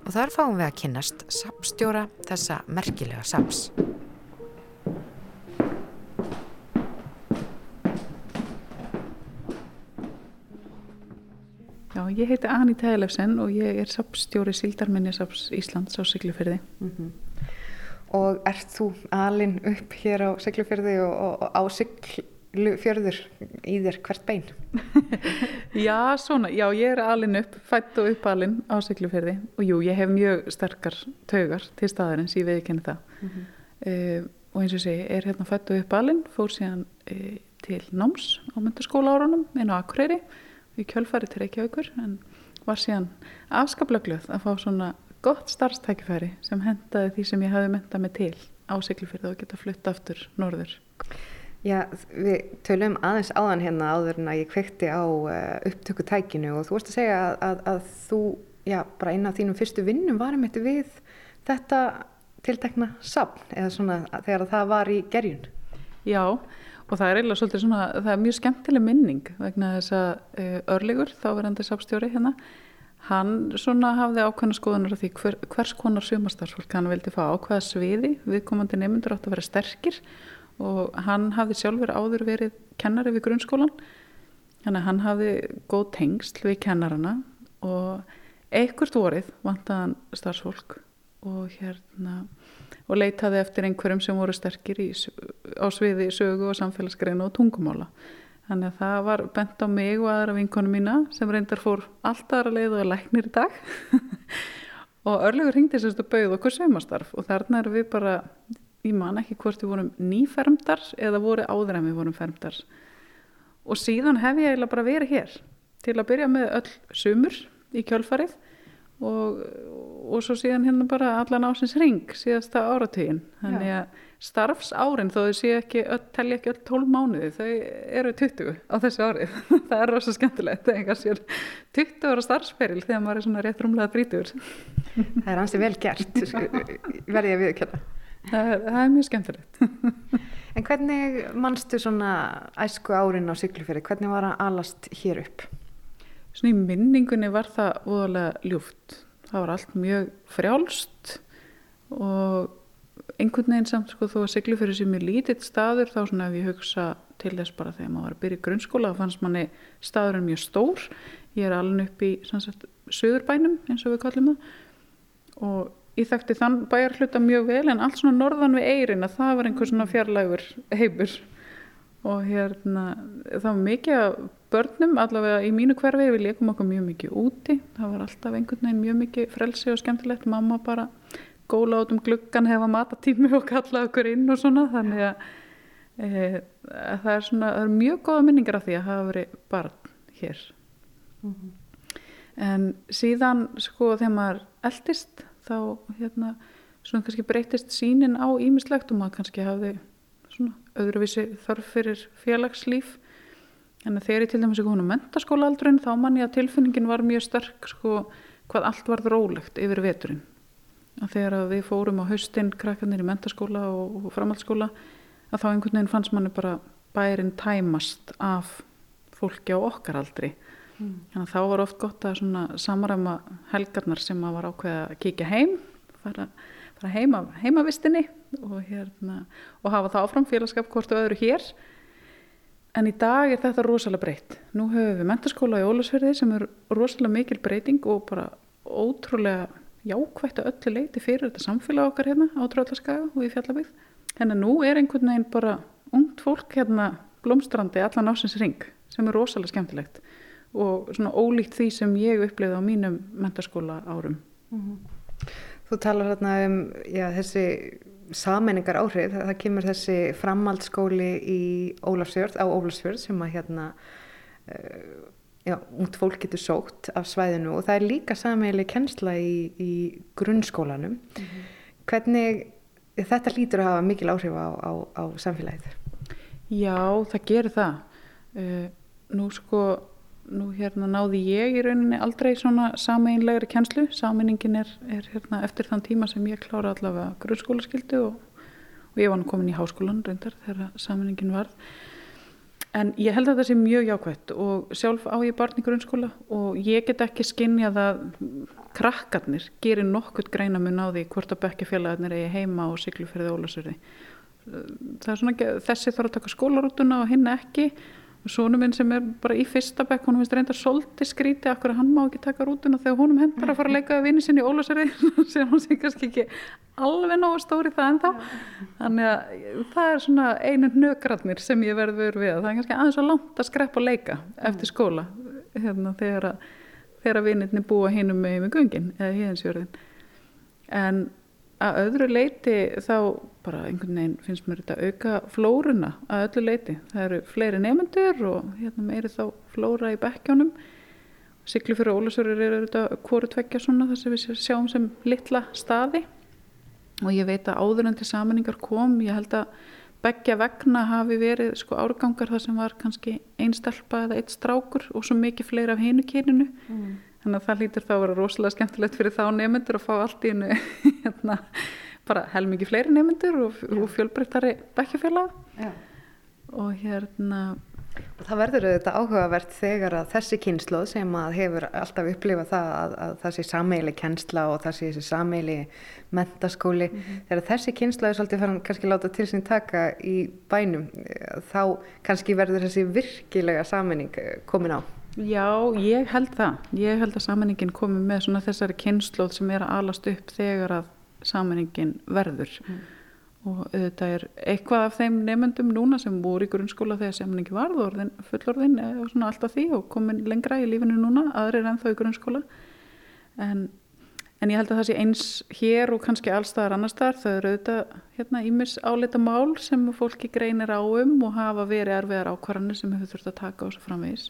S4: og þar fáum við að kynnast sapstjóra þessa merkilega saps.
S6: Já, ég heiti Ani Tæðilefsen og ég er sapstjóri Sildarminnisaps Íslands á Siglufjörði. Mm -hmm.
S1: Og ert þú alin upp hér á Siglufjörði og, og, og á Siglufjörður í þér hvert bein?
S6: já, svona, já, ég er alin upp, fætt og upp alin á Siglufjörði og jú, ég hef mjög sterkar taugar til staðarins, ég veið ekki henni það. Mm -hmm. uh, og eins og segi, er hérna fætt og upp alin, fór síðan uh, til náms á myndaskóla árunum inn á Akureyri í kjölfæri til Reykjavíkur en var síðan afskaplega glöð að fá svona gott starfstækifæri sem hendaði því sem ég hafi mentað mig til á Siglufjörðu og geta flutt aftur norður.
S1: Já, við tölum aðeins áðan hérna áður en að ég kvekti á uh, upptökutækinu og þú varst að segja að, að, að þú, já, bara eina af þínum fyrstu vinnum varum eittu við þetta tiltekna sapn eða svona þegar það var í gerjun.
S6: Já, Og það er eiginlega svolítið svona, það er mjög skemmtileg minning vegna þess að uh, Örligur, þáverandi sápstjóri hérna, hann svona hafði ákveðna skoðunar af því hver, hvers konar sumastarfsfólk hann vildi fá á hvaða sviði, viðkomandi nefndur átt að vera sterkir. Og hann hafði sjálfur áður verið kennari við grunnskólan, þannig að hann hafði góð tengsl við kennarana. Og einhvert vorið vantaðan starfsfólk og hérna og leitaði eftir einhverjum sem voru sterkir í, á sviði sögu og samfélagsgreinu og tungumála. Þannig að það var bent á mig og aðra vinkonu mína sem reyndar fór alltaf aðra leið og er læknir í dag og örlegur ringdi sérstu bauð okkur saumastarf og þarna erum við bara ég man ekki hvort við vorum nýfermdar eða voru áður en við vorum fermdar og síðan hef ég eiginlega bara verið hér til að byrja með öll sumur í kjölfarið og, og svo síðan hérna bara allan ásins ring síðasta áratugin þannig að starfsárin þó þau séu ekki öll, telja ekki öll 12 mánuði þau eru 20 á þessu árið það er rosa skemmtilegt þegar sér 20 ára starfsferil þegar maður er svona rétt rúmlega brítur
S1: Það er hansi vel gert verði að viðkjöna
S6: það, það er mjög skemmtilegt.
S1: En hvernig mannstu svona æsku árin á Siglufjörði, hvernig var að alast hér upp?
S6: Svona í minningunni var það óðarlega ljúft. Það var allt mjög frjálst og einhvern veginn samt sko þó að siglu fyrir sem er lítill staður þá svona ef ég hugsa til þess bara þegar maður var að byrja í grunnskóla þá fannst manni staðurinn mjög stór. Ég er alveg upp í sannsagt söðurbænum eins og við kallum það og ég þekkti þann bæjar hluta mjög vel en allt svona norðan við eirin að það var einhver svona fjarlægur heimur og hérna það var mikið börnum allavega í mínu hverfi við leikum okkur mjög mikið úti. Það var alltaf einhvern veginn mjög mikið frelsi og skemmtilegt. Mamma bara góla át um gluggan hefa matatími og kalla okkur inn og svona. Þannig að e, það er svona það er mjög góða minningar af því að hafa verið barn hér. Mm -hmm. en síðan sko þegar maður eldist þá hérna svona kannski breytist sínin á ímislegt og maður kannski hafði svona öðruvísi þarf fyrir félagslíf En þegar ég til dæmis ekki hún á mentaskóla aldrun þá man ég að tilfinningin var mjög sterk sko hvað allt varð rólegt yfir veturinn. Að þegar við fórum á haustinn krakkarnir í mentaskóla og, framhaldsskóla að þá einhvern veginn fannst manni bara bærin tæmast af fólki á okkar aldri. Mm. Þannig að þá var oft gott að samræma helgarnar sem að var ákveða að kíkja heim, fara, fara heima, heimavistinni og, hérna, og hafa það áfram félagskap hvort og öðru hér En í dag er þetta rosalega breytt. Nú höfum við mentarskóla í Ólasverði sem er rosalega mikil breyting og bara ótrúlega jákvægt að öllu leiti fyrir þetta samfélag okkar hérna á Tröllaskaga og í Fjallabíð. Þannig að nú er einhvern veginn bara ungt fólk hérna blómstrandi allan ásins ring sem er rosalega skemmtilegt og svona ólíkt því sem ég upplifði á mínum mentarskóla árum. Mm -hmm.
S1: Þú talar hérna um já, þessi sammenningar áhrif, það kemur þessi framhaldsskóli í Ólafsfjörð, á Ólafsfjörð sem að hérna uh, já, út fólk getur sótt af svæðinu og það er líka sammeili kennsla í, í grunnskólanum. Mm -hmm. hvernig þetta lítur að hafa mikil áhrif á, á, á samfélagið?
S6: Já, það gerir það. Uh, nú sko nú hérna náði ég í rauninni aldrei svona sameinlegri kennslu. Sameiningin er, er hérna eftir þann tíma sem ég klára allavega grunnskólaskildu og, og ég var nú komin í háskólan reyndar þegar sameiningin varð. En ég held að það sé mjög jákvæmt og sjálf á ég barn í grunnskóla og ég get ekki skinnjað að krakkarnir gerir nokkurt greina mun á því hvort að bekkjafélagarnir eigi heima og sykluferði ólasverði það er svona þessi þarf að taka skólarútuna og hinn ekki Sónu minn sem er bara í fyrsta bekk, hún finnst reynda svolítið skríti akkur að hann má ekki taka rútuna þegar húnum hendar að fara að leika við vinni sinni í Ólasari sem hún sé kannski ekki alveg nógu stóri það en þá. Þannig að það er svona einu nökratnir sem ég verður við. Það er kannski aðeins svo langt að skrepa og leika eftir skóla hérna, þegar, þegar vinnirni búa hinnum með með gungin eða híðinsjörðin. En að öðru leiti þá bara einhvern veginn finnst mér þetta auka flórunna að öllu leiti. Það eru fleiri nefnendur og hérna meiri þá flóra í bekkjónum. Siglu fyrir Ólasörir eru þetta hvoru tveggja svona þar sem við sjáum sem litla staði og ég veit að áður en til samanningar kom, ég held að beggja vegna hafi verið sko árgangar þar sem var kannski einn stelpa eða eitt strákur og svo mikið fleiri af heinu kyninu. Mm þannig að það lítur þá að vera rosalega skemmtilegt fyrir þá nefnendur að fá allt í hennu hérna, bara helmingi fleiri nefnendur og, og fjölbreyttari bekkjafélag og hérna
S1: og það verður auðvitað áhugavert þegar að þessi kynslu sem að hefur alltaf upplifað það að, að það sé sameili kennsla og það sé þessi sameili mentaskóli, mm -hmm. þegar þessi kynslu er svolítið farin kannski láta til sín taka í bænum, þá kannski verður þessi virkilega sammenning komin á
S6: Já, ég held það. Ég held að sammenningin komi með svona þessari kynnslóð sem er að alast upp þegar að sammenningin verður. Mm. Og þetta er eitthvað af þeim nefnendum núna sem voru í grunnskóla þegar sammenningi varð orðin, fullorðin og svona alltaf því og komin lengra í lífinu núna, aðrir en þá í grunnskóla. En En ég held að það sé eins hér og kannski allstaðar annar staðar. Það eru auðvitað hérna ímis álita mál sem fólki greinir á um og hafa verið erfiðar ákvarðanir sem hefur þurft að taka á þessu framvegis.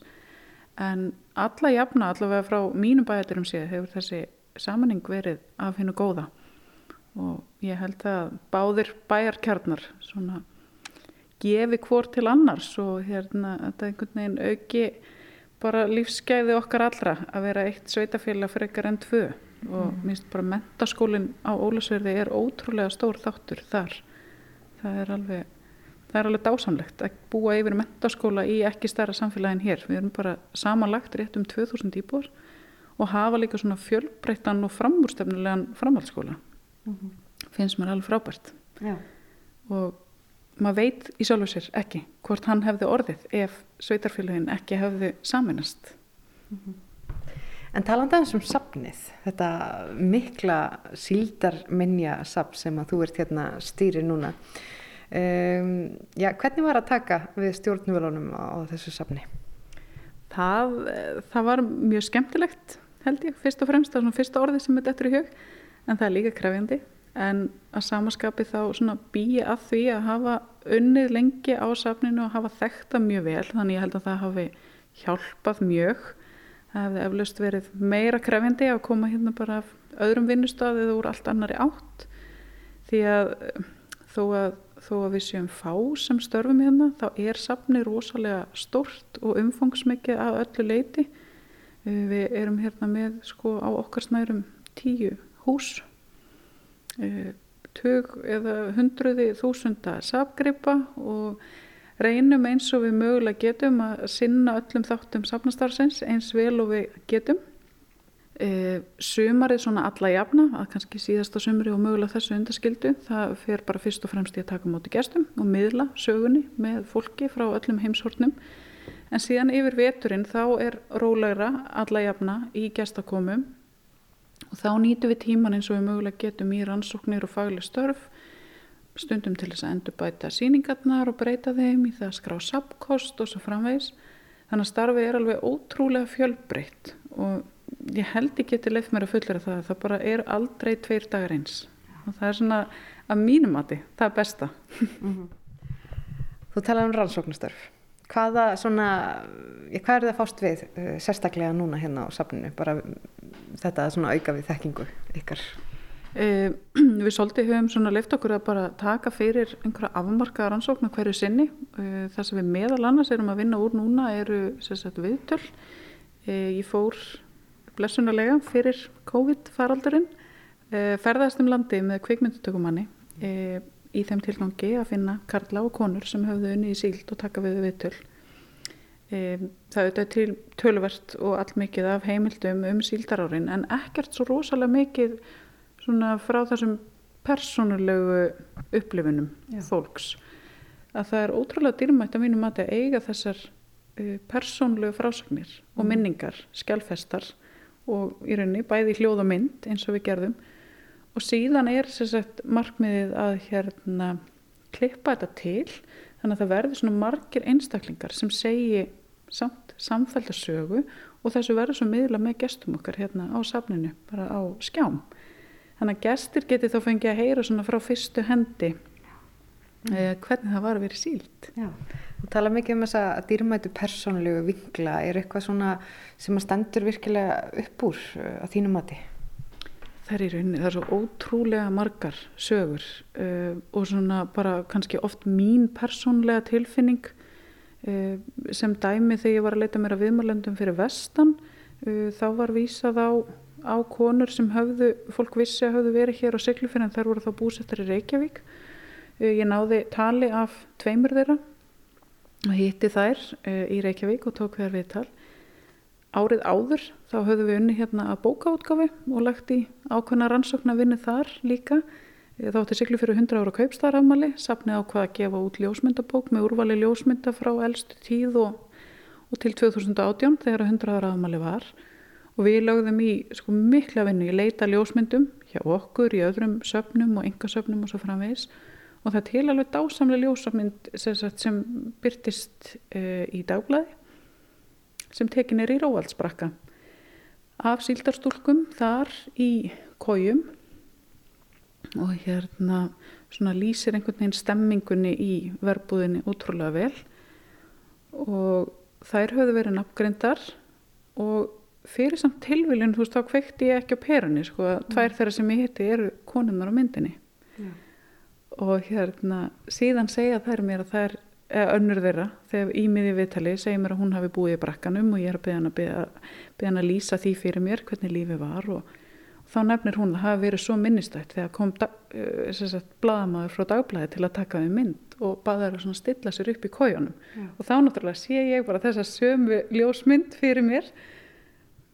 S6: En alla jafna, allavega frá mínum bæjaturum séð, hefur þessi samanning verið af hennu góða. Og ég held að báðir bæjarkjarnar svona gefi hvort til annars og hérna þetta einhvern veginn auki bara lífsgæði okkar allra að vera eitt sveitafélag frekar enn tvö og mm. minnst bara mentaskólinn á Ólasverði er ótrúlega stór þáttur þar það er alveg það er alveg dásamlegt að búa yfir mentaskóla í ekki stærra samfélagin hér við erum bara samanlagt rétt um 2000 íbúar og hafa líka svona fjölbreyttan og framúrstefnulegan framhaldsskóla mm -hmm. finnst mér alveg frábært Já. og maður veit í sjálfu sér ekki hvort hann hefði orðið ef sveitarfélagin ekki hefði saminast mm -hmm.
S1: En talanda eins um sapnið, þetta mikla síldarminja sapn sem að þú ert hérna stýri núna. Um, já, hvernig var að taka við stjórnvölunum á þessu sapni?
S6: Það, það var mjög skemmtilegt held ég, fyrst og fremst, það er svona fyrsta orði sem er eftir í hug, en það er líka krefjandi. En að samaskapi þá býja að því að hafa unnið lengi á sapninu og hafa þekta mjög vel, þannig ég held að það hafi hjálpað mjög það hefði eflaust verið meira krefjandi að koma hérna bara af öðrum vinnustafið úr allt annari átt því að þó að, þó að við séum fá sem störfum hérna þá er safni rosalega stort og umfangsmikið af öllu leiti við erum hérna með sko á okkar snærum tíu hús eh, tug eða hundruði þúsunda safgripa og reynum eins og við mögulega getum að sinna öllum þáttum safnastarfsins eins vel og við getum. E, sumarið svona alla jafna, að kannski síðasta sumri og mögulega þessu undaskildu, það fer bara fyrst og fremst í að taka móti gestum og miðla sögunni með fólki frá öllum heimshornum. En síðan yfir veturinn þá er rólegra alla jafna í gestakomum og þá nýtu við tíman eins og við mögulega getum í rannsóknir og fagleg störf stundum til þess að endur bæta síningarnar og breyta þeim í það að skrá sapkost og svo framvegs þannig að starfi er alveg ótrúlega fjölbreytt og ég held ekki til leif mér að fullera það það bara er aldrei tveir dagar eins og það er svona að mínum mati það er besta mm -hmm.
S1: Þú talaði um rannsóknustörf hvaða svona hvað er það fást við uh, sérstaklega núna hérna á safninu bara þetta svona auka við þekkingu ykkar
S6: Uh, við svolítið höfum svona leift okkur að bara taka fyrir einhverja afmarkaða rannsókn á hverju sinni. Uh, það sem við meðal annars erum að vinna úr núna eru sagt, viðtöl. Uh, ég fór blessunarlega fyrir COVID-faraldurinn, ferðast um landi með kvikmyndutökumanni í þeim tilgangi að finna karla og konur sem höfðu unni í síld og taka við viðtöl. Það auðvitað til tölvert og allt mikið af heimildum um síldarárin en ekkert svo rosalega mikið frá þessum persónulegu upplifunum Já. fólks að það er ótrúlega dýrmætt að mínum að eiga þessar persónulegu frásagnir mm. og minningar, skjálfestar og í rauninni bæði hljóð og mynd eins og við gerðum. Og síðan er sagt, markmiðið að hérna klippa þetta til þannig að það verður svona margir einstaklingar sem segi samt samfældarsögu og þessu verður svo miðla með gestum okkar hérna á safninu, bara á skjám. Þannig að gestur geti þá fengið að heyra svona frá fyrstu hendi mm. eh, hvernig það var að vera sílt
S1: Já, þú tala mikið um þessa dýrmætu persónlegu vingla er eitthvað svona sem að stendur virkilega upp úr uh, á þínu mati?
S6: Það er það er svo ótrúlega margar sögur uh, og svona bara kannski oft mín persónlega tilfinning uh, sem dæmi þegar ég var að leita mér að viðmálendum fyrir vestan þá var vísað á á konur sem höfðu, fólk vissi að höfðu verið hér á Siglufjörn en þær voru þá búsettar í Reykjavík. Eh, ég náði tali af tveimur þeirra og hitti þær eh, í Reykjavík og tók þær viðtal. Árið áður þá höfðu við unni hérna að bókaútgafi og lagt í ákveðna rannsókn að vinni þar líka. Eh, þá ætti Siglufjörn 100 ára kaupstarafmali, sapnið á hvað að gefa út ljósmyndabók með úrvali ljósmynda frá eldstu tíð og, og til 2018 þegar 100 ára afmali var og við lögðum í sko, mikla vinnu, ég leita ljósmyndum hjá okkur í öðrum söpnum og engasöpnum og svo framvegs og það til alveg dásamlega ljósmynd sem, sem byrtist uh, í dagblæði sem tekin er í Róaldsbrakka af síldarstúlkum þar í kójum og hérna svona lýsir einhvern veginn stemmingunni í verbúðinni útrúlega vel. Og þær höfðu verið nafngrindar og fyrir samt tilviljun, þú veist, þá kveikti ég ekki á perunni, sko, að tvær þeirra sem ég hitti eru konunnar á myndinni.
S1: Já.
S6: Og hérna síðan segja þær mér að þær önnur þeirra, þegar í miði viðtali segja mér að hún hafi búið í brakkanum og ég er að beða hann að, lýsa því fyrir mér hvernig lífið var og, og þá nefnir hún að hafi verið svo minnistætt þegar kom uh, bladamaður frá dagblæði til að taka við mynd og baða þær að stilla sér upp í kójunum
S1: Já.
S6: og þá náttúrulega sé ég bara þessa sömu ljósmynd fyrir mér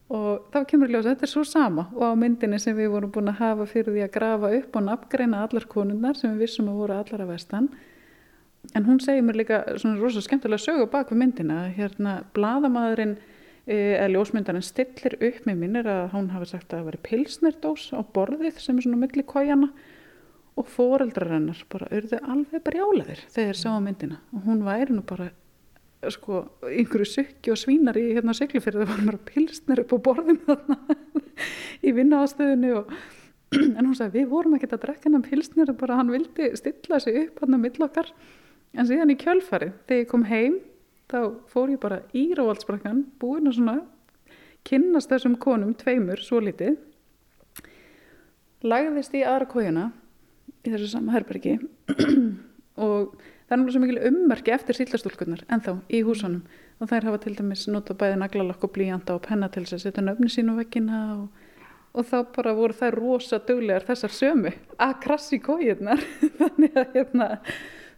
S6: og þá kemur ljós að þetta er svo sama og á myndinni sem við vorum búin að hafa fyrir því að grafa upp og nafngreina allar konunnar sem við vissum að voru allar að vestan. En hún segir mér líka svona rosa skemmtilega sögu bak við myndina. Hérna bladamaðurinn eða ljósmyndarinn stillir upp með minnir að hún hafi sagt að það veri pilsnerdós á borðið sem er svona milli kójana og foreldrar hennar bara auðvitað alveg brjálaðir þegar þeir sá myndina. Og hún væri nú bara sko einhverju sukki og svínar í hérna seglufyrði það var mér að pilsner upp á borðum þarna í vinnaðastöðinu og en hún sagði við vorum ekkert að drekka hennar pilsner bara hann vildi stilla sig upp hann á millokkar en síðan í kjölfari þegar ég kom heim þá fór ég bara í Róvaldsbrakkan búin að svona kynnast þessum konum tveimur svo litið lagðist í aðra kójuna í þessu sama herbergi og það er náttúrulega svo mikil ummerki eftir síllastúlkunar ennþá í húsunum. Og þær hafa til dæmis nota bæði naglalokk og blíjanda og penna til þess að setja nöfni sín á vekkina og, og þá bara voru þær rosa duglegar þessar sömu. Að krassi kójurnar þannig að hérna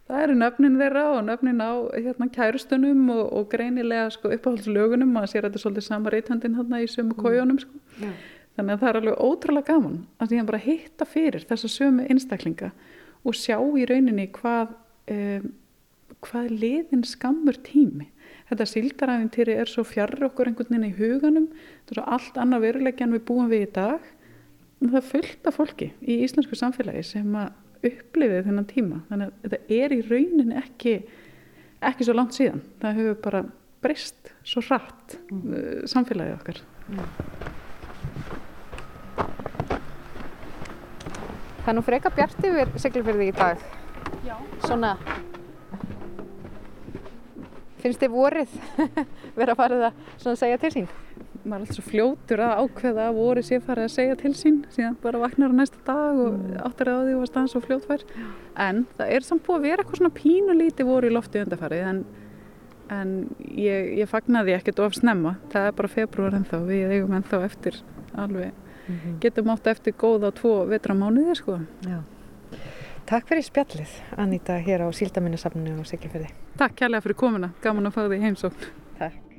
S6: það eru nöfnin þeirra og nöfnin á hérna kærustunum og, og greinilega sko uppáhaldslögunum. Að sér að þetta er svolítið sama reythandin hérna í sömu kójunum sko.
S1: Já.
S6: þannig að það er alveg ótrúlega gaman að því að bara hitta fyrir þessa sömu einstaklinga og sjá í rauninni hvað um, hvað er liðin skammur tími? Þetta síldaræfintýri er svo fjarr okkur einhvern veginn í huganum. Þetta er svo allt annað veruleikja en við búum við í dag. Og það af fólki í íslensku samfélagi sem að upplifið þennan tíma. Þannig að þetta er í rauninni ekki ekki svo langt síðan. Það hefur bara breyst svo hratt mm. samfélagið okkar.
S1: Það er nú freka bjart yfir seglufyrði í dag.
S6: Já.
S1: Svona, finnst þið vorið vera að farið að svona segja til sín?
S6: maður er alltaf svo fljótur að ákveða að voru sé farið að segja til sín. Síðan bara vaknar á næsta dag og áttur að því og staðan svo fljótfær. En það er samt búið að vera eitthvað svona pínulíti voru í lofti undarfarið en, en ég, ég fagnaði ekkert of snemma. Það er bara februar ennþá við eigum ennþá eftir alveg getum átt eftir góða tvo vetramánuði sko.
S1: Já. Takk fyrir spjallið, Anita, hér á Síldaminnesafninu á Siglufjörði.
S6: Takk kærlega fyrir komuna, gaman að fá þig heimsókn
S1: Takk.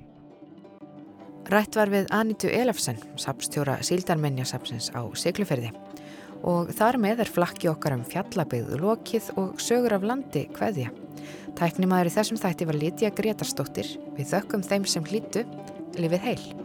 S4: Rætt var við Anitu Elefsen, sapstjóra Síldarmenjasapsins á Siglufjörði og þar með er flakki okkar um fjallabegðu lokið og sögur af landi hverðja. Tæknimaður í þessum þætti var Lítiða Gretarstóttir við þökkum þeim sem hlýtu lifið heil.